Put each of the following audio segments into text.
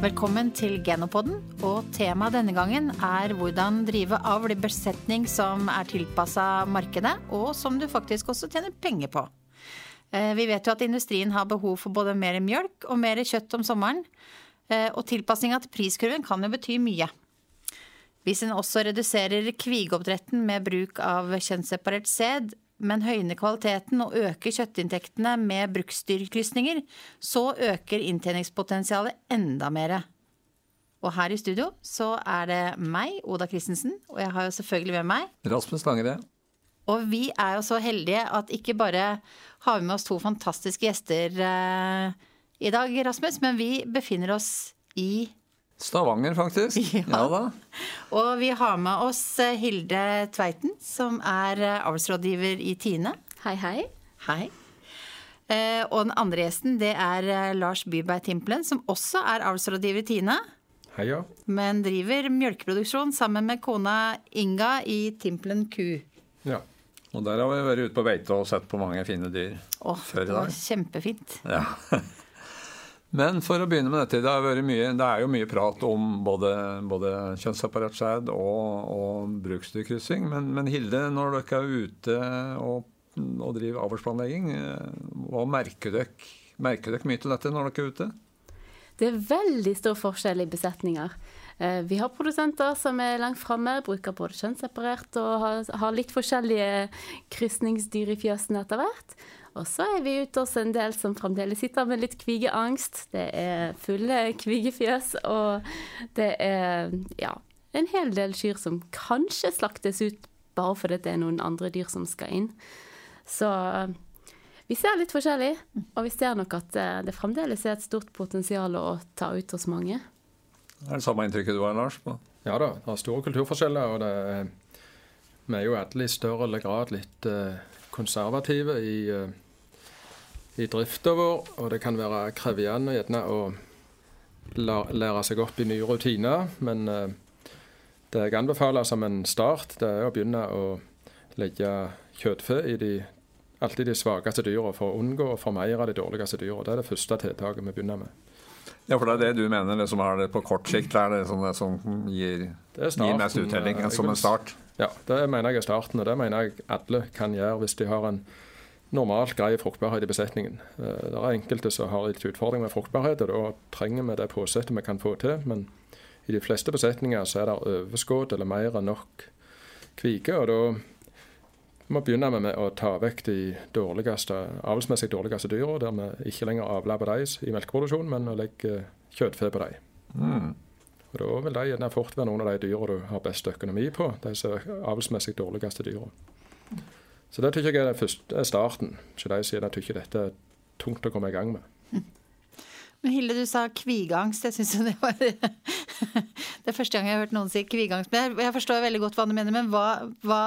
Velkommen til Genopodden, og temaet denne gangen er hvordan drive avl i besetning som er tilpassa markedet, og som du faktisk også tjener penger på. Eh, vi vet jo at industrien har behov for både mer mjølk og mer kjøtt om sommeren. Eh, og tilpassinga til priskurven kan jo bety mye. Hvis en også reduserer kvigeoppdretten med bruk av kjønnsseparert sæd, men høyner kvaliteten og øker kjøttinntektene med bruksdyrkrysninger, så øker inntjeningspotensialet enda mer. Og her i studio så er det meg, Oda Christensen, og jeg har jo selvfølgelig med meg Rasmus Langered. Og vi er jo så heldige at ikke bare har vi med oss to fantastiske gjester eh, i dag, Rasmus, men vi befinner oss i Stavanger, faktisk. Ja. ja da. Og vi har med oss eh, Hilde Tveiten, som er eh, avlsrådgiver i Tine. Hei, hei. Hei. Eh, og den andre gjesten det er Lars Byberg Timplen, som også er avlsrådgiver i Tine. Hei, ja. Men driver mjølkeproduksjon sammen med kona Inga i Timplen ku. Ja. Og der har vi vært ute på beite og sett på mange fine dyr Åh, før i det var dag. kjempefint. Ja. Men for å begynne med dette, det, mye, det er jo mye prat om både, både kjønnsseparert sæd og, og bruksdyrkryssing. Men, men Hilde, når dere er ute og, og driver avlsplanlegging, eh, hva merker dere? Merker dere mye til dette når dere er ute? Det er veldig stor forskjell i besetninger. Eh, Vi har produsenter som er langt framme, bruker både kjønnsseparert og har, har litt forskjellige krysningsdyr i fjøsene etter hvert. Og så er vi ute hos en del som fremdeles sitter med litt kvigeangst. Det er fulle kvigefjøs, og det er ja, en hel del kyr som kanskje slaktes ut bare fordi det er noen andre dyr som skal inn. Så eh, vi ser litt forskjellig, og vi ser nok at eh, det fremdeles er et stort potensial å ta ut hos mange. Er det samme inntrykket du har, Lars? på? ja da, det er store kulturforskjeller. og det er, Vi er jo alle i større eller grad litt eh, konservative i, i drifta vår. Og det kan være krevende gjerne å lære seg opp i nye rutiner. Men eh, det jeg anbefaler som en start, det er å begynne å legge kjøttfe i de, alltid de svakeste dyra for å unngå å formeire de dårligste dyra. Det er det første tiltaket vi begynner med. Ja, for det er det du mener det som er det på kort sikt, er det som, det som gir, Det gir mest uttelling som en start? Ja, det mener jeg er starten, og det mener jeg alle kan gjøre hvis de har en normalt grei fruktbarhet i besetningen. Eh, Det er enkelte som har litt utfordringer med fruktbarhet, og da trenger vi det påsettet vi kan få til. Men i de fleste besetninger så er det overskudd eller mer enn nok kvike, og da må vi begynne med å ta vekk de dårligste, avlsmessig dårligste dyra, der vi ikke lenger på dem i melkeproduksjonen, men å legge kjøttfe på dem. Mm. Og Da vil de gjerne fort være noen av de dyra du har best økonomi på, de som er avlsmessig dårligste dyra. Så det tykker jeg er, det første, er starten. Så de sier de tykker dette er tungt å komme i gang med. Men Hilde, du sa kvigangst. Jeg syns jo det var Det er første gang jeg har hørt noen si kvigangst. Men jeg- jeg forstår veldig godt hva du mener, men hva, hva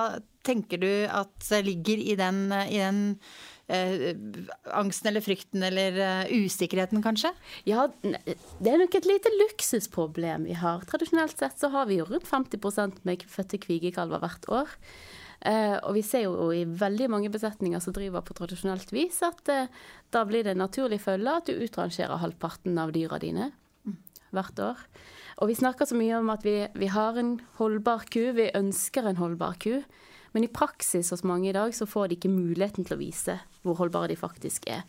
tenker du at ligger i den, i den eh, angsten eller frykten eller uh, usikkerheten, kanskje? Ja, det er nok et lite luksusproblem vi har. Tradisjonelt sett så har vi jo rundt 50% med fødte kvigekalver hvert år. Eh, og vi ser jo i veldig mange besetninger som driver på tradisjonelt vis, at eh, da blir det en naturlig følge at du utrangerer halvparten av dyra dine hvert år. Og vi snakker så mye om at vi, vi har en holdbar ku, vi ønsker en holdbar ku. Men i praksis hos mange i dag så får de ikke muligheten til å vise hvor holdbare de faktisk er.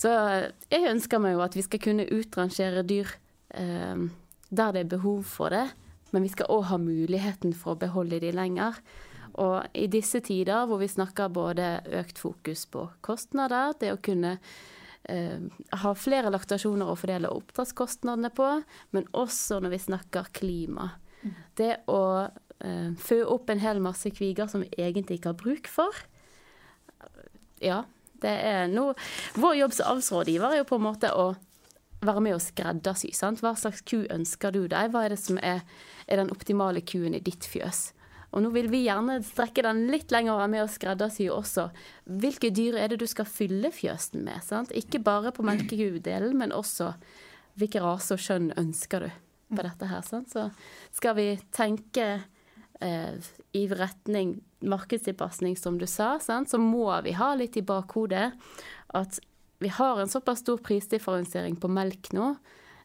Så eh, jeg ønsker meg jo at vi skal kunne utrangere dyr eh, der det er behov for det, men vi skal òg ha muligheten for å beholde de lenger. Og i disse tider hvor vi snakker både økt fokus på kostnader, det å kunne eh, ha flere laktasjoner å fordele oppdrettskostnadene på, men også når vi snakker klima. Det å eh, fø opp en hel masse kviger som vi egentlig ikke har bruk for. Ja, det er noe Vår jobb som avlsrådgiver er jo på en måte å være med og skreddersy. sant? Hva slags ku ønsker du deg? Hva er det som er, er den optimale kuen i ditt fjøs? Og nå vil vi gjerne strekke den litt lenger og være med å skreddersy også. Hvilke dyr er det du skal fylle fjøsen med? sant? Ikke bare på melkekudelen, men også hvilke rase og kjønn ønsker du på dette her. sant? Så skal vi tenke eh, i retning markedstilpasning, som du sa, sant? så må vi ha litt i bakhodet at vi har en såpass stor prisdifferensiering på melk nå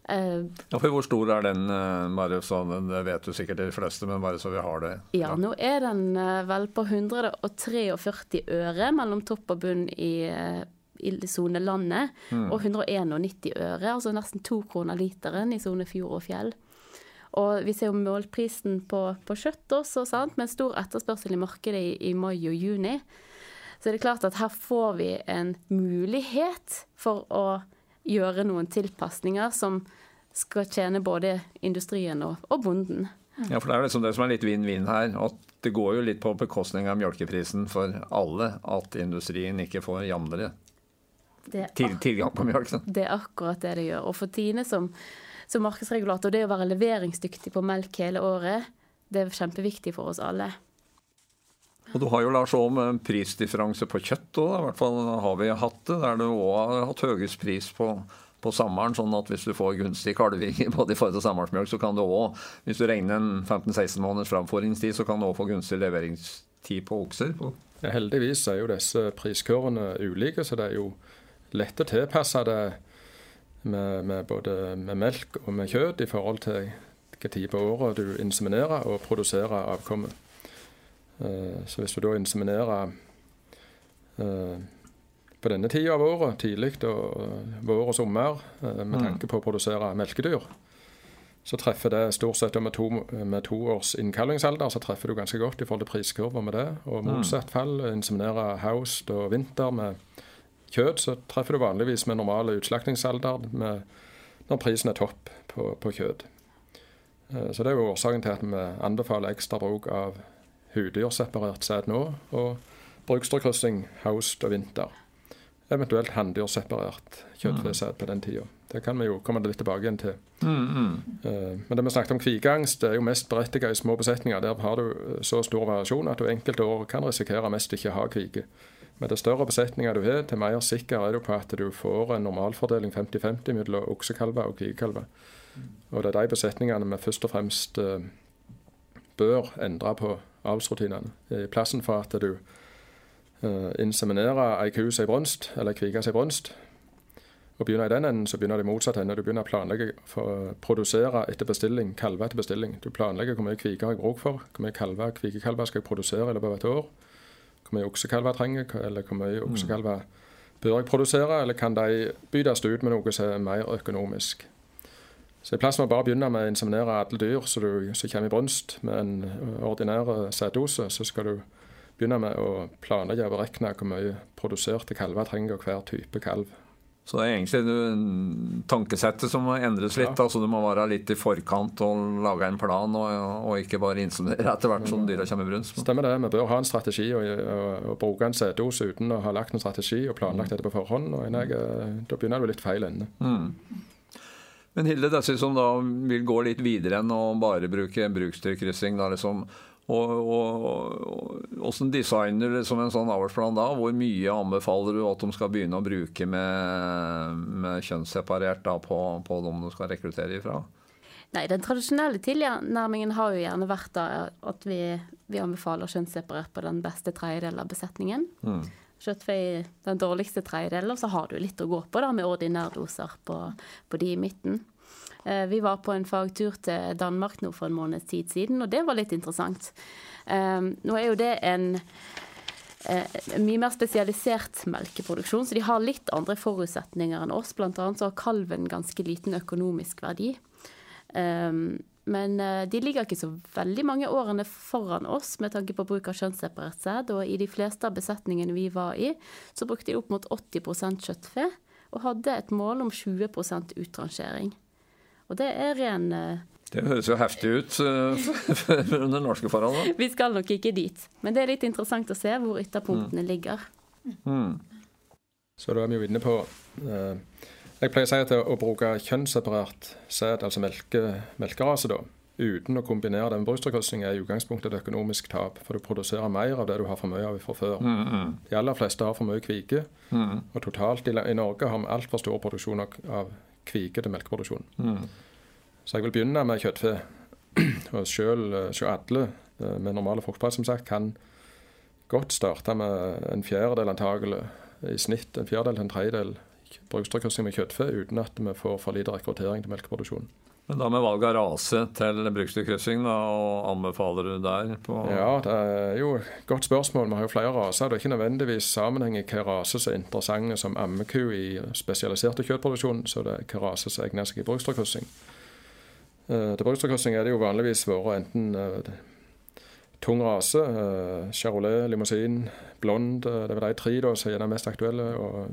ja, for Hvor stor er den, eh, bare sånn, det vet du sikkert de fleste, men bare så vi har det? Ja, nå er den eh, vel på 143 øre mellom topp og bunn i, i sone landet, mm. og 191 øre, altså nesten to kroner literen i sone fjord og fjell. Og vi ser jo målprisen på, på kjøtt også, sant? med stor etterspørsel i markedet i, i mai og juni. Så det er klart at her får vi en mulighet for å gjøre noen tilpasninger som skal tjene både industrien og, og bonden. Ja, for Det er liksom det som er litt vinn-vinn her. at Det går jo litt på bekostning av melkeprisen for alle at industrien ikke får jevnere til, tilgang på mjølk. Det er akkurat det det gjør. Og for Tine som, som markedsregulator, det å være leveringsdyktig på melk hele året, det er kjempeviktig for oss alle. Og Du har jo Lars en prisdifferanse på kjøtt òg, i hvert fall har vi hatt det. Der du òg har hatt høyest pris på, på sommeren. sånn at hvis du får gunstig kalving både i forhold til samværsmjølk, så kan du òg, hvis du regner en 15-16 måneders framforingstid, så kan du òg få gunstig leveringstid på okser. Ja, heldigvis er jo disse priskørene ulike, så det er jo lett å tilpasse det med, med både med melk og med kjøtt i forhold til hvilken tid på året du inseminerer og produserer avkommet. Eh, så hvis du da inseminerer eh, på denne tida av året, tidlig vår og sommer, eh, med mm. tanke på å produsere melkedyr, så treffer det stort sett med to, med to års innkallingsalder, så treffer du ganske godt i forhold til priskurver med det. Og mm. motsatt fall, inseminerer haust og vinter med kjøtt, så treffer du vanligvis med normale utslaktingsalder med, når prisen er topp på, på kjøtt. Så det er jo årsaken til at vi anbefaler ekstra bruk av hudyrseparert sæd nå, og brukstrekryssing høst og vinter. Eventuelt hanndyrseparert kjøttfesæd på den tida. Det kan vi jo komme litt tilbake igjen til. Mm, mm. Men det vi snakket om kvikangst, det er jo mest berettiget i små besetninger. Der har du eh, så stor variasjon at du enkelte år kan risikere mest ikke å ha kvike. Men det større besetninger du har, til mer sikker er du på at du får en normalfordeling 50-50 mellom oksekalver og kvigekalver. Og det er de besetningene vi først og fremst eh, bør endre på avlsrutinene. I plassen for at du uh, inseminerer ei ku seg brunst, eller kvike seg brunst, og begynner i den enden, så begynner det motsatt ende. Du begynner å planlegge for å produsere etter bestilling, kalve etter bestilling. Du planlegger hvor mye kvike har jeg bruk for, hvor mye kalver, kvikekalver skal jeg produsere i løpet av et år, hvor mye oksekalver trenger eller hvor mye mm. oksekalver bør jeg produsere, eller kan de byttes ut med noe som er mer økonomisk. Så i plass for å bare begynne med å inseminere alle dyr som kommer i brunst med en ordinær sæddose, så skal du begynne med å planlegge og beregne hvor mye produserte kalver trenger hver type kalv. Så det er egentlig tankesettet som må endres litt. Ja. altså Du må være litt i forkant og lage en plan, og, og ikke bare inseminere etter hvert som dyra kommer i brunst. Stemmer det. Vi bør ha en strategi og, og, og bruke en sæddose uten å ha lagt en strategi og planlagt dette på forhånd. og jeg, Da begynner du litt feil ende. Mm. Men Hilde, disse som da vil gå litt videre enn å bare bruke brukstyrkryssing, da liksom, og, og, og, Hvordan designer du liksom en sånn avlsplan da? Hvor mye anbefaler du at de skal begynne å bruke med, med kjønnsseparert da, på, på dem du skal rekruttere ifra? Nei, Den tradisjonelle tilnærmingen har jo gjerne vært da at vi, vi anbefaler kjønnsseparert på den beste tredjedelen av besetningen. Mm kjøttfe i den dårligste tredjedelen, og så har du litt å gå på da med ordinærdoser på, på de i midten. Eh, vi var på en fagtur til Danmark nå for en måneds tid siden, og det var litt interessant. Eh, nå er jo det en eh, mye mer spesialisert melkeproduksjon, så de har litt andre forutsetninger enn oss. Blant annet så har kalven ganske liten økonomisk verdi. Men eh, de ligger ikke så veldig mange årene foran oss med tanke på bruk av kjønnsseparert sæd. Og i de fleste av besetningene vi var i, så brukte de opp mot 80 kjøttfe. Og hadde et mål om 20% utrangering. Og det er ren eh, det høres jo heftig ut uh, under norske forhold. Vi skal nok ikke dit. Men det er litt interessant å se hvor ytterpunktene mm. ligger. Mm. Så da er vi jo inne på uh, jeg pleier å si at å bruke kjønnsseparert sæd, altså melke, melkerase, da, uten å kombinere det med brystrekryssing, er i utgangspunktet et økonomisk tap. For du produserer mer av det du har for mye av fra før. Mm, mm. De aller fleste har for mye kvike. Mm. Og totalt i, i, Norge har vi altfor stor produksjon av, av kvike til melkeproduksjon. Mm. Så jeg vil begynne med kjøttfe. Og selv, selv alle eh, med normale fruktbarhet som sagt, kan godt starte med en fjerdedel antagelig, i snitt en fjerdedel til en tredjedel brukstrekryssing med kjøttfe uten at vi får for lite rekruttering til melkeproduksjon. Men da med valg av rase til bruksdyrkryssing, og anbefaler du der på Ja, det er jo et godt spørsmål. Vi har jo flere raser. Det er ikke nødvendigvis sammenheng i hvilken rase som er interessante som ammeku i spesialiserte kjøttproduksjon, så det er hvilken rase som egner seg i brukstrekryssing. Uh, til brukstrekryssing er det jo vanligvis vært enten uh, tung rase, uh, charolais, limousin, blond. Uh, det er de tre da, som er de mest aktuelle, og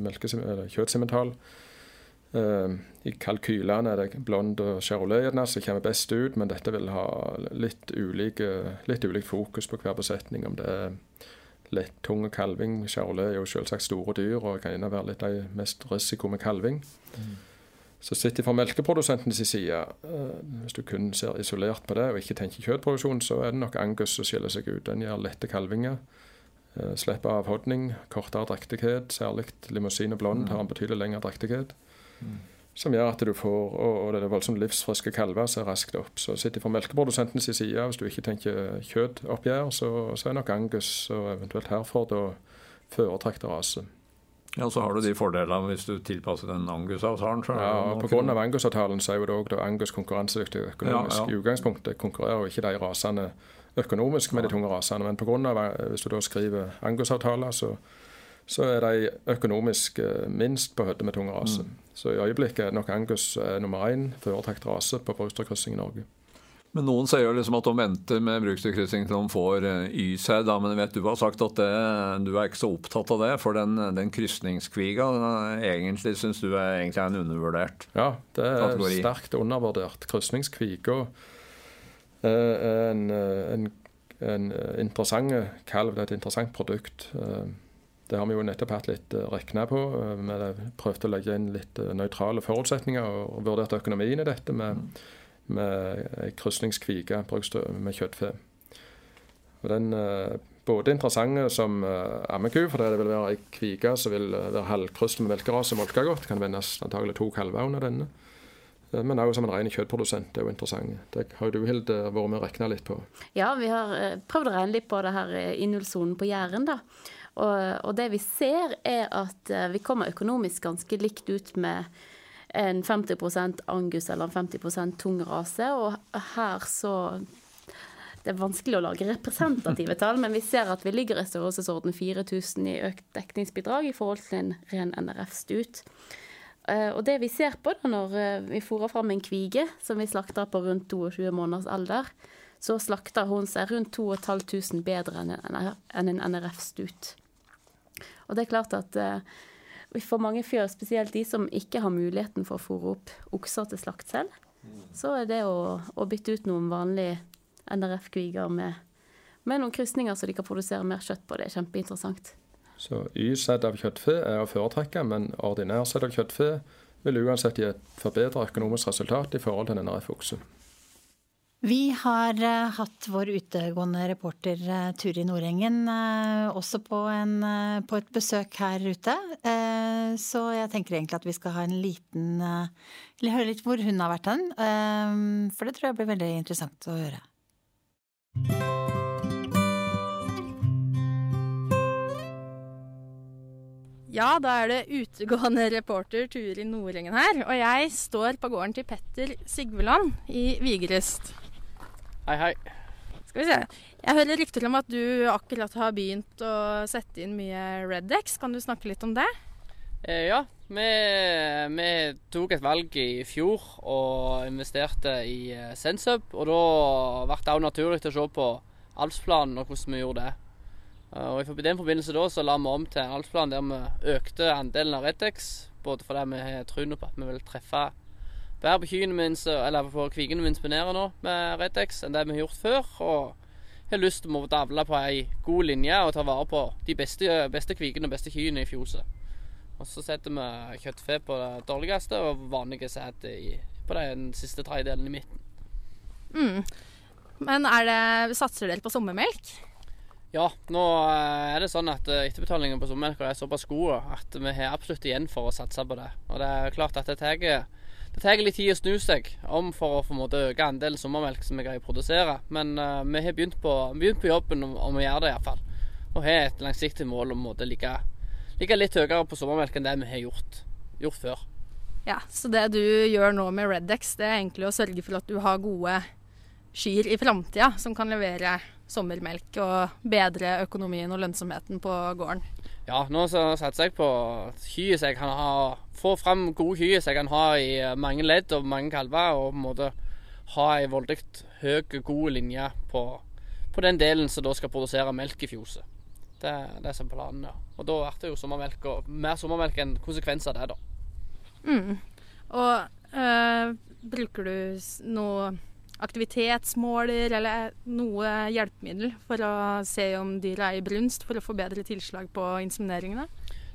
kjøttsemental. Uh, I kalkylene er det blond og charolais som kommer best ut, men dette vil ha litt ulik, litt ulik fokus på hver besetning. Om det er litt tung kalving. Charolais er jo selvsagt store dyr og kan være litt de mest risiko med kalving. Mm. Så sett fra melkeprodusentens side, uh, hvis du kun ser isolert på det og ikke tenker kjøttproduksjon, så er det nok Angus som skiller seg ut. Den gjør lette kalvinger. Uh, slipper avhodning, kortere drektighet. Særlig limousin og blond mm. har en betydelig lengre drektighet. Som gjør at du får og, det er voldsomt livsfriske kalver som er raskt opp. Så sitter fra melkeprodusentens side, hvis du ikke tenker kjøttoppgjør, så, så er nok Angus og eventuelt Herford og foretrekte rase. Ja, Så har du de fordelene hvis du tilpasser den Angus-avtalen. Ja, og Pga. Angus-avtalen så er jo òg Angus konkurransedyktig økonomisk. Ja, ja. I utgangspunktet konkurrerer jo ikke de rasene økonomisk med de tunge rasene, men på grunn av, hvis du da skriver Angus-avtaler, så så er de økonomisk eh, minst på høyde med tunge raser. Mm. Så i øyeblikket er nok Angus eh, nummer én foretrukket rase på brukstyrkryssing i Norge. Men Noen sier jo liksom at de venter med bruksdyrkryssing til de får eh, Y-sæd. Men vet du har sagt at det, du er ikke så opptatt av det, for den, den krysningskviga egentlig syns du er egentlig en undervurdert Ja, det er kategori. sterkt undervurdert. Krysningskviga er en, en, en interessant kalv, det er et interessant produkt. Det har vi jo nettopp hatt litt regna på. Eh, vi prøvde å legge inn litt nøytrale forutsetninger og, og vurderte økonomien i dette med, med ei krysningskvike med kjøttfe. Og den er både interessant som uh, ammeku, for det vil være ei kvike som vil være halvkrysset med melkerase og molke godt. Kan vendes antagelig to kalver under denne. Men òg som en ren kjøttprodusent. Det er jo interessant. Det har du Hilde vært med og regna litt på? Ja, vi har prøvd å regne litt på det her i nullsonen på Jæren. da. Og, og, det vi ser, er at eh, vi kommer økonomisk ganske likt ut med en 50% angus eller en 50 tung rase, og her så det er vanskelig å lage representative tall, men vi ser at vi ligger i størrelsesorden 4000 i økt dekningsbidrag i forhold til en ren NRF-stut. Eh, og det vi ser på da når eh, vi fôrer fram en kvige som vi slakter på rundt 22 måneders alder, så slakter hun seg rundt 2500 bedre enn en NRF-stut. Og det er klart at uh, for mange fjør, spesielt de som ikke har muligheten for å fôre opp okser til slakt selv, så er det å, å bytte ut noen vanlige NRF-kviger med, med, noen krysninger så de kan produsere mer kjøtt på, det er kjempeinteressant. Så Y-sett av kjøttfe er å foretrekke, men ordinær sett av kjøttfe vil uansett gi et forbedret økonomisk resultat i forhold til NRF-okse. Vi har uh, hatt vår utegående reporter uh, Turi Nordengen uh, også på, en, på, et besøk her ute. så jeg tenker egentlig at vi skal ha en liten Eller høre litt hvor hun har vært hen. for det tror jeg blir veldig interessant å høre. Ja, da er det utegående reporter Turi Nordengen her. Og jeg står på gården til Petter Sigveland i Vigrest. Hei, hei. Skal vi se. Jeg hører rykter om at du akkurat har begynt å sette inn mye Redex. Kan du snakke litt om det? Eh, ja, vi, vi, tok et valg i fjor og investerte i eh, Sensub. Og da ble det òg naturlig å se på Alfsplanen og hvordan vi gjorde det. Eh, og I den forbindelse da så la vi om til en Alfsplan der vi økte andelen av Redex. Både fordi vi har troen på at vi vil treffe bedre på kyrne mine, eller på kvigene mine spinere nå med Redex enn det vi har gjort før. Og har lyst til å davle på ei god linje og ta vare på de beste, beste kvigene og beste kyrne i fjoset. Og så setter vi kjøttfe på det dårligste og vanlige sæd på den siste tredjedelen i midten. Mm. Men det, satser dere på sommermelk? Ja, nå eh, er det sånn at eh, etterbetalingen på sommermelka er såpass god at vi har absolutt igjen for å satse på det. Og det er klart at det tar det tar litt tid å snu seg om for å få måte, øke andelen sommermelk som vi greier å produsere. Men uh, vi har begynt på, begynt på, jobben om, å gjøre det iallfall. Og har et langsiktig mål om å ligge, ligge litt høyere på sommermelk enn det vi har gjort. gjort før. Ja, Så det du gjør nå med Redex, det er egentlig å sørge for at du har gode kyr i framtida som kan levere sommermelk og bedre økonomien og lønnsomheten på gården? Ja, nå satser jeg på kyr så jeg kan ha Få fram gode kyr som jeg kan ha i mange ledd og mange kalver, og på en måte ha ei voldelig høy, god linje på, på, den delen som da skal produsere melk i fjoset. Det, det er planen, ja. Og da blir det jo sommermelk, og mer sommermelk enn konsekvens av det, da. Mm. Og øh, bruker du noe aktivitetsmåler eller noe hjelpemiddel for å se om dyra er i brunst, for å få bedre tilslag på insemineringene?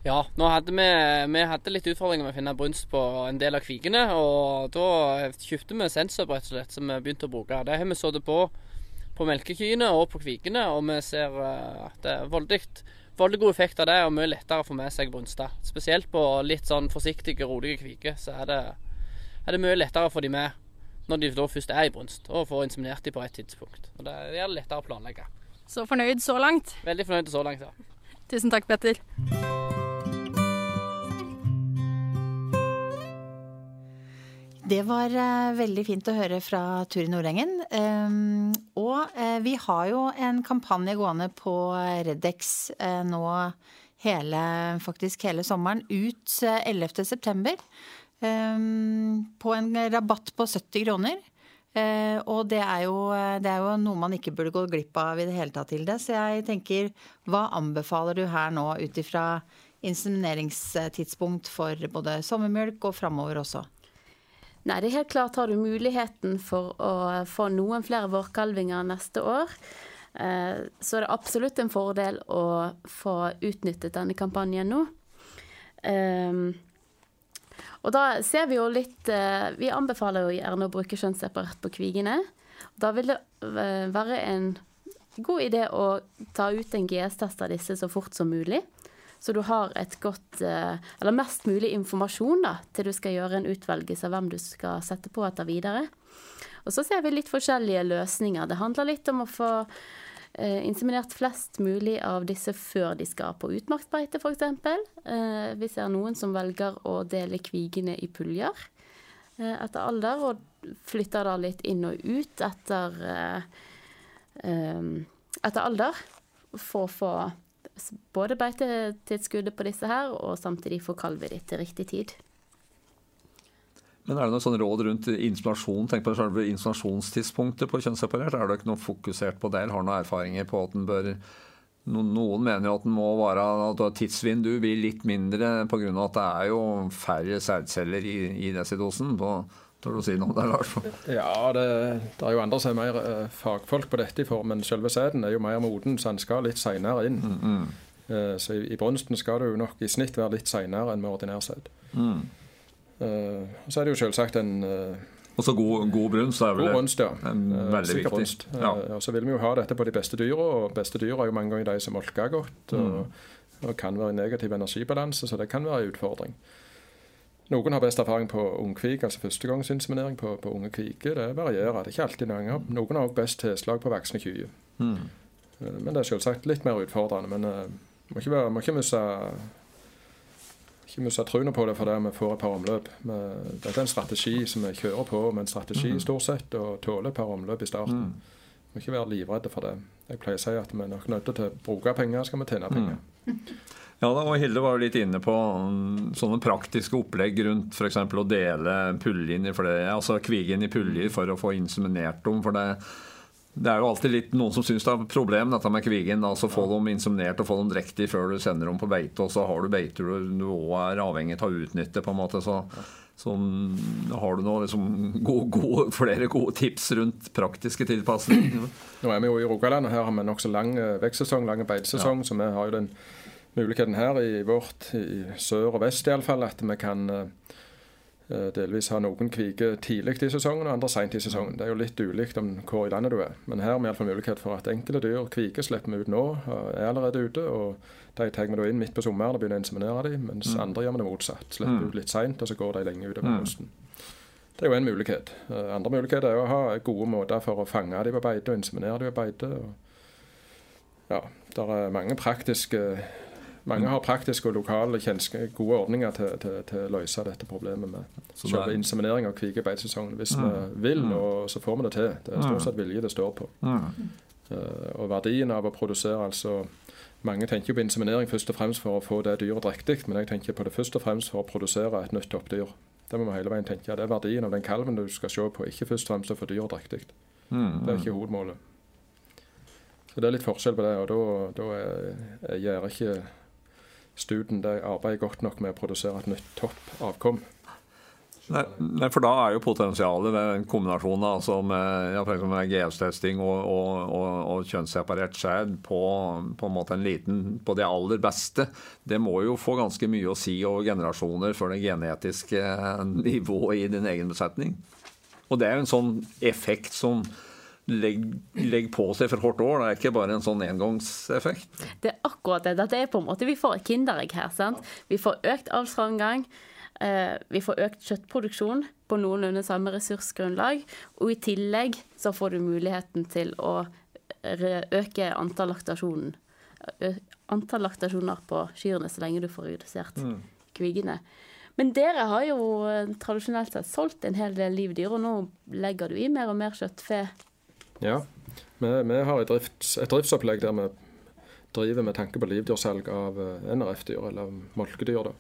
Ja, hadde vi, vi hadde litt utfordringer med å finne brunst på en del av kvikene. Og da kjøpte vi sensor rett og slett, som vi begynte å bruke. Det har vi sittet på på melkekyene og på kvikene, og vi ser eh, at det er voldelig, voldelig god effekt av det, og mye lettere å få med seg brunster. Spesielt på litt sånn forsiktige, rolige kviker, så er det, er det mye lettere å få de med når de da først er i brunst, og får inseminert dem på et tidspunkt. Og Det gjør det lettere å planlegge. Så fornøyd så langt? Veldig fornøyd så langt, ja. Tusen takk, Petter. Det var uh, veldig fint å høre fra Turi Nordengen. Um, og uh, vi har jo en kampanje gående på Redex uh, nå hele, faktisk hele sommeren ut 11.9 um, på en rabatt på 70 kroner. Uh, og det er, jo, det er, jo, noe man ikke burde gå glipp av i det hele tatt, Hilde. Så jeg tenker, hva anbefaler du her nå ut ifra insemineringstidspunkt for både sommermjølk og framover også? Nei, det er helt klart har du muligheten for å få noen flere vårkalvinger neste år. Uh, så er det absolutt en fordel å få utnyttet denne kampanjen nå. Uh, og da ser vi jo litt eh, Vi anbefaler jo gjerne å bruke kjønnsseparat på kvigene. Da vil det eh, være en god idé å ta ut en GS-test av disse så fort som mulig. Så du har et godt eh, Eller mest mulig informasjon da, til du skal gjøre en utvelgelse av hvem du skal sette på etter videre. Og så ser vi litt forskjellige løsninger. Det handler litt om å få inseminert flest mulig av disse før de skal på utmarksbeite, f.eks. Eh, vi ser noen som velger å dele kvigene i puljer eh, etter alder, og flytter da litt inn og ut etter, eh, eh, etter alder. For å få både beitetilskuddet på disse her, og samtidig få kalvet ditt til riktig tid. Men er det noe sånn råd rundt installasjon? Tenk på selve installasjonstidspunktet på kjønnsseparert. Er det ikke noe fokusert på det, eller har noen erfaringer på at den bør noen mener jo at den må være at tidsvindu blir litt mindre pga. at det er jo færre sædceller i, i desidosen. på Tør du å si noe om det, Lars? Ja, det, det, er jo andre som er mer eh, fagfolk på dette i form, men selve sæden er jo mer moden, så den skal litt seinere inn. Mm, mm. Eh, så i, i brunsten skal det jo nok i snitt være litt seinere enn med ordinær sæd. Mm. Uh, så er det jo selvsagt en uh, Også god, god brunst er vel god brunst, ja. veldig viktig. Brunst. Ja. Uh, så vil vi jo ha dette på de beste dyra, og beste dyr er jo mange ganger de som molker godt. Og, mm. og kan være i negativ energibalanse, så det kan være en utfordring. Noen har best erfaring på ungkvik, altså førstegangsinseminering på, på unge kviker. Det varierer. Det er ikke alltid noen. Noen har også best tilslag på voksne kyr. Mm. Men det er selvsagt litt mer utfordrende. Men uh, må ikke, være, må ikke miste ikke miste troen på det fordi vi får et par omløp. Dette er en strategi som vi kjører på med en strategi mm. stort sett, og tåler et par omløp i starten. Mm. Vi må ikke være livredde for det. Jeg pleier å si at vi er nok nødt til å bruke penger, skal vi tjene mm. penger. Mm. Ja, da, og Hilde var jo litt inne på mm, sånne praktiske opplegg rundt f.eks. å dele puljen i flere, altså kvigen i puljer for å få inseminert dem. for det det er jo alltid litt noen som syns det er et problem dette med kvigen. altså Få dem inseminert og få dem drektig før du sender dem på beite. Og så har du beiter du òg er avhengig av å utnytte. på en måte, så, så har du nå liksom gode, gode, flere gode tips rundt praktiske tilpasninger. Nå er vi jo i Rogaland, og her har vi nokså lang eh, vekstsesong, lang beitesesong. Ja. Så vi har jo den muligheten her i vårt, i sør og vest iallfall, at vi kan eh, delvis har noen kviker tidlig i sesongen og andre seint i sesongen. Det er jo litt ulikt om hvor i landet du er. Men her har vi iallfall mulighet for at enkelte dyr kviker slipper vi ut nå, er allerede ute. og De tar vi da inn midt på sommeren og begynner å inseminere dem, mens mm. andre gjør vi det motsatt. Slipper mm. ut litt seint, og så går de lenge utover mm. høsten. Det er jo en mulighet. Eh, andre muligheter er å ha gode måter for å fange dem på beite og inseminere dem på beite. Og ja, det er mange praktiske mange har praktiske og lokale gode ordninger til, til, til, å løse dette problemet med selve inseminering av kvige beitesesongen. Hvis mm. vi vil, mm. og så får vi det til. Det er stort sett vilje det står på. Mm. Uh, og verdien av å produsere altså mange tenker jo på inseminering først og fremst for å få det dyret drektig, men jeg tenker på det først og fremst for å produsere et nytt toppdyr. Det må vi hele veien tenke. Det er verdien av den kalven du skal se på, ikke først og fremst å få dyret drektig. Mm. Det er ikke hovedmålet. Så det er litt forskjell på det, og da, da gjør ikke Studen de arbeider godt nok med å produsere et nytt topp avkom. Nei, nei, for da er jo potensialet ved en kombinasjon altså med, ja, med GS-testing og, og, og, og, kjønnsseparert skjær på, på, en måte en liten, på det aller beste, det må jo få ganske mye å si over generasjoner for det genetiske nivået i din egen besetning. Og det er jo en sånn effekt som legger legg på seg for hvert år. Det er ikke bare en sånn engangseffekt. Det er akkurat det. Det er på en måte, Vi får et kinderegg her. sant? Vi får økt avlsframgang. Eh, vi får økt kjøttproduksjon på noenlunde samme ressursgrunnlag. Og i tillegg så får du muligheten til å øke antall laktasjonen. Antall laktasjoner på kyrne så lenge du får redusert mm. kvigene. Men dere har jo eh, tradisjonelt sett solgt en hel del livdyr, og nå legger du i mer og mer kjøttfe. Ja, vi, vi har et, drifts, et, driftsopplegg der vi driver med tanke på livdyrsalg av eh, NRF-dyr, eller molkedyr. da.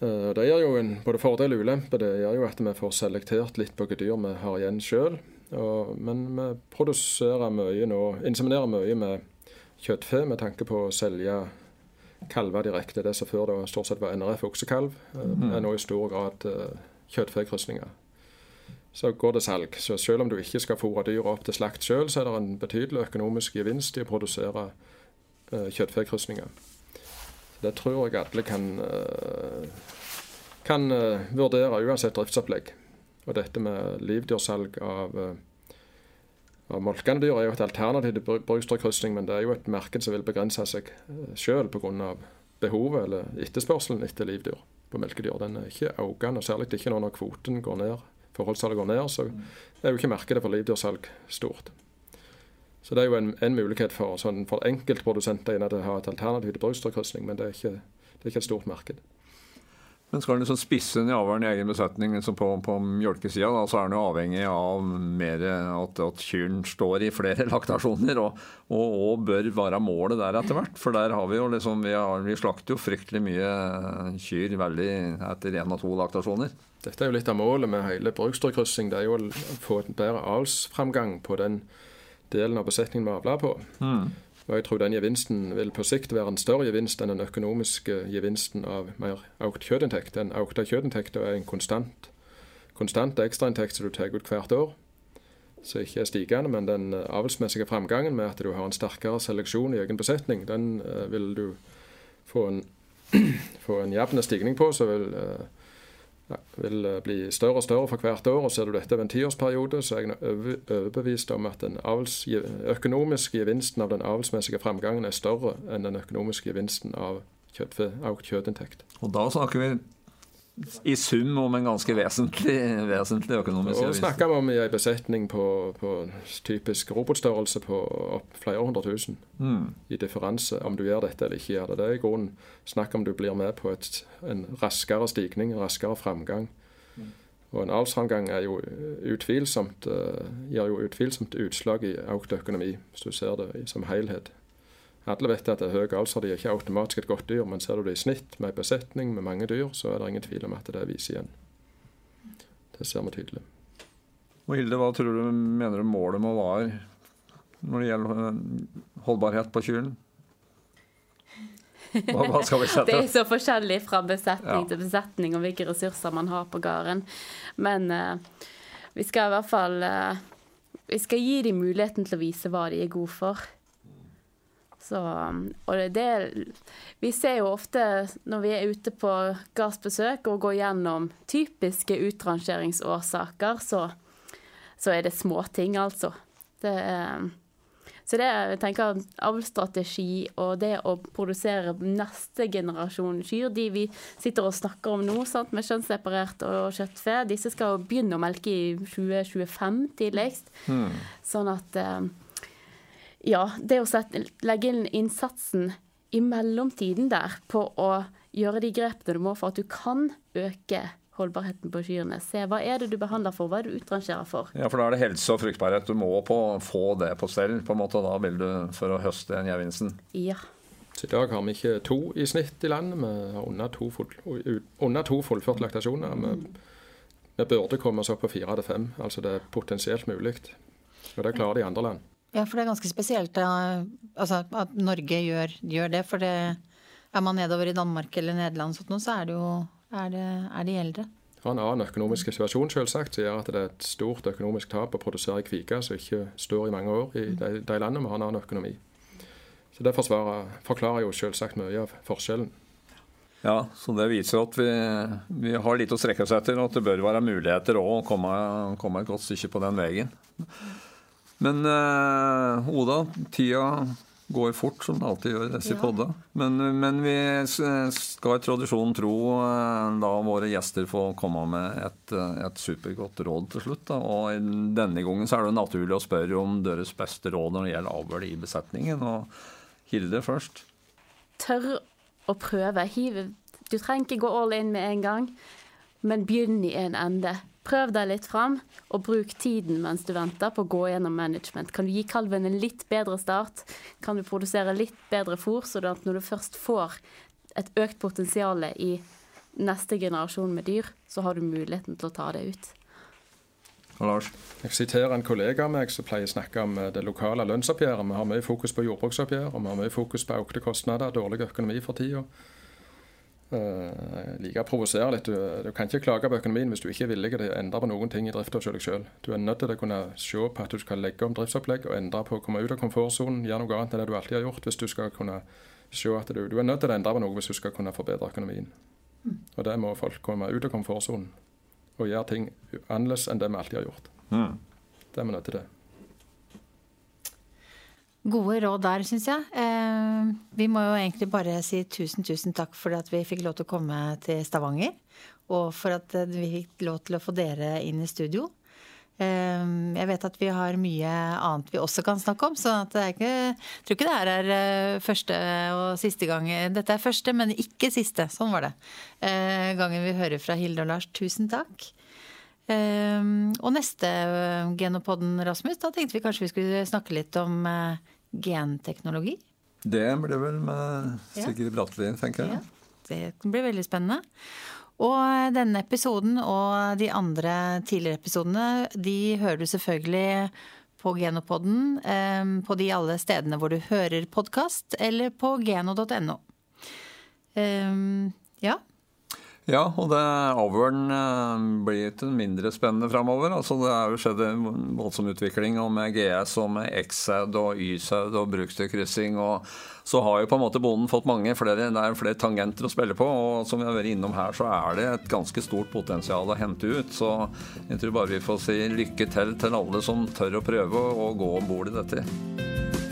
Eh, det gir jo en både fordel og ulempe. Det gjør jo at vi får selektert litt på hvilke dyr vi har igjen sjøl. Men vi produserer mye nå, inseminerer mye med kjøttfe med tanke på å selge kalver direkte. Det som før da stort sett var NRF oksekalv, mm. er nå i stor grad kjøttfekrysninger. Så går det salg. Så selv om du ikke skal fôre dyra opp til slakt sjøl, så er det en betydelig økonomisk gevinst i å produsere uh, kjøttfekrysninger. Det tror jeg alle kan, eh, kan eh, vurdere uansett driftsopplegg. Og dette med livdyrsalg av, eh, av molkende dyr er jo et alternativ til brukstrykkrysning, men det er jo et marked som vil begrense seg sjøl pga. behovet eller etterspørselen etter livdyr på melkedyr. Den er ikke økende, særlig ikke nå når kvoten går ned, forholdssalget går ned. Så er jo ikke markedet for livdyrsalg stort. Så det er jo en, en mulighet for, sånn, for enkeltprodusenter å ha et alternativ til brukstrykkrysning, men det er, ikke, det er, ikke, et stort marked. Men skal en liksom spisse nivåene i egen besetning liksom på, på mjølkesida, så er en jo avhengig av mer at, at kyrne står i flere laktasjoner, og, og, og, bør være målet der etter hvert. For der har vi jo liksom Vi, har, vi slakter jo fryktelig mye kyr veldig etter én og to laktasjoner. Dette er jo litt av målet med hele brukstrykryssing. Det er jo å få en bedre avlsframgang på den delen av besetningen vi avler på. Mm. Og jeg tror den gevinsten vil på sikt være en større gevinst enn den økonomiske gevinsten av mer økt kjøttinntekt. Den økte kjøttinntekten er en konstant, konstant ekstrainntekt som du tar ut hvert år. Som ikke er stigende, men den eh, avlsmessige framgangen med at du har en sterkere seleksjon i egen besetning, den uh, vil du få en, få en jevn stigning på. så vil ja, vil eh, bli større og større for hvert år. og Ser du dette over en tiårsperiode, så er jeg overbevist om at den økonomiske gevinsten av den avlsmessige framgangen er større enn den økonomiske gevinsten av kjøtt, økt kjøttinntekt. Og da snakker vi i sum om en ganske vesentlig, vesentlig økonomisk gevinst. Og snakker vi om i en besetning på, på, typisk robotstørrelse på flere hundre tusen mm. i differanse, om du gjør dette eller ikke gjør det. Det er i grunnen snakk om du blir med på et, en raskere stigning, en raskere framgang. Mm. Og en avlsframgang er jo utvilsomt, uh, gir jo utvilsomt utslag i økt økonomi, hvis du ser det som helhet. Alle vet at det er høy avlsverdi er ikke automatisk et godt dyr, men ser du det i snitt med en besetning med mange dyr, så er det ingen tvil om at det viser igjen. Det ser vi tydelig. Og Hilde, hva tror du mener du målet må være når det gjelder eh, holdbarhet på kyrne? Hva, hva, skal vi sette? det er så forskjellig fra besetning ja. til besetning og hvilke ressurser man har på gården. Men uh, vi skal i hvert fall uh, Vi skal gi dem muligheten til å vise hva de er gode for. Så, det, vi ser jo ofte når vi er ute på gardsbesøk og går gjennom typiske utrangeringsårsaker, så, så er det småting, altså. Det, så det jeg tenker avlsstrategi og det å produsere neste generasjon kyr, de vi sitter og snakker om nå, sant, med kjønnsseparert og kjøttfe, disse skal begynne å melke i 2025 tidligst. Mm. Sånn at ja, det å sette, legge inn innsatsen i mellomtiden der på å gjøre de grepene du må for at du kan øke holdbarheten på kyrne. Se hva er det du behandler for, hva er det du utrangerer for. Ja, for da er det helse og fruktbarhet. Du må på, få det på stell, på en måte, da vil du for å høste den gevinsten. Ja. Så I dag har vi ikke to i snitt i landet. Vi har under to, full, under to fullført laktasjoner. Vi, vi, burde komme oss opp på fire til fem. Altså det er potensielt mulig. Og det klarer de andre land. Ja, for det er ganske spesielt altså, at Norge gjør, gjør det. For det, er man nedover i Danmark eller Nederland, så er det jo er, det, er de eldre? har en annen økonomisk situasjon selvsagt, som gjør at det er et stort økonomisk tap å produsere kvike som ikke står i mange år i de, de landene vi har en annen økonomi. Så Det forsvarer, forklarer jo selvsagt mye av forskjellen. Ja, så det viser at vi, vi har litt å strekke oss etter, og at det bør være muligheter å komme, komme et godt stykke på den veien. Men uh, Oda, tida går fort, som det alltid gjør i ja. podda. Men, men, vi skal i tradisjonen tro eh, da våre gjester få komme med et, et supergodt råd til slutt. Da. Og denne gangen så er det naturlig å spørre om deres beste råd når det gjelder avl i besetningen. Og Hilde først. Tørr å prøve. Hiv. Du trenger ikke gå all in med en gang, men begynn i en ende. Prøv deg litt fram, og bruk tiden mens du venter på å gå gjennom management. Kan du gi kalven en litt bedre start? Kan du produsere litt bedre fôr, så at når du først får et økt potensial i neste generasjon med dyr, så har du muligheten til å ta det ut. Lars? Jeg siterer en kollega av meg som pleier å snakke om eh, det lokale lønnsoppgjøret. Vi har mye fokus på jordbruksoppgjør, og vi har mye fokus på økte kostnader, dårlig økonomi for tida. Uh, like å provosere litt. Du, du, kan ikke klage på økonomien hvis du ikke er villig til å endre på noen ting i drifta selv. sjøl. Du er nødt til å kunne se på at du skal legge om driftsopplegg og endre på å komme ut av komfortsonen, gjøre noe annet enn det du alltid har gjort. hvis Du skal kunne se at du, du er nødt til å endre på noe hvis du skal kunne forbedre økonomien. Mm. Og det må folk komme ut av komfortsonen og gjøre ting annerledes enn det vi alltid har gjort. Mm. Det er vi nødt til. det. Gode råd der, syns jeg. Eh, vi må jo egentlig bare si tusen, tusen takk for at vi fikk lov til å komme til Stavanger. Og for at eh, vi fikk lov til å få dere inn i studio. Eh, jeg vet at vi har mye annet vi også kan snakke om, så jeg tror ikke det her er eh, første og siste gang. Dette er første, men ikke siste. Sånn var det. Eh, gangen vi hører fra Hilde og Lars. Tusen takk. Og neste Genopodden, Rasmus, da tenkte vi kanskje vi skulle snakke litt om genteknologi? Det blir vel med Sigrid. Bratteli, tenker jeg. Ja, det blir veldig spennende. Og denne episoden og de andre tidligere episodene, de hører du selvfølgelig på Genopodden eh, på de alle stedene hvor du hører podkast, eller på geno.no. Um, ja. Ja, og det avlen eh, blir ikke mindre spennende framover. Altså, det er jo skjedd en voldsom utvikling og med GS og med X-Saud og Y-Saud og brukstyrkryssing. Og så har jo på en måte bonden fått mange flere, det er flere tangenter å spille på. Og som vi har vært innom her, så er det et ganske stort potensial å hente ut. Så jeg tror bare vi får si lykke til til alle som tør å prøve å gå om bord i dette.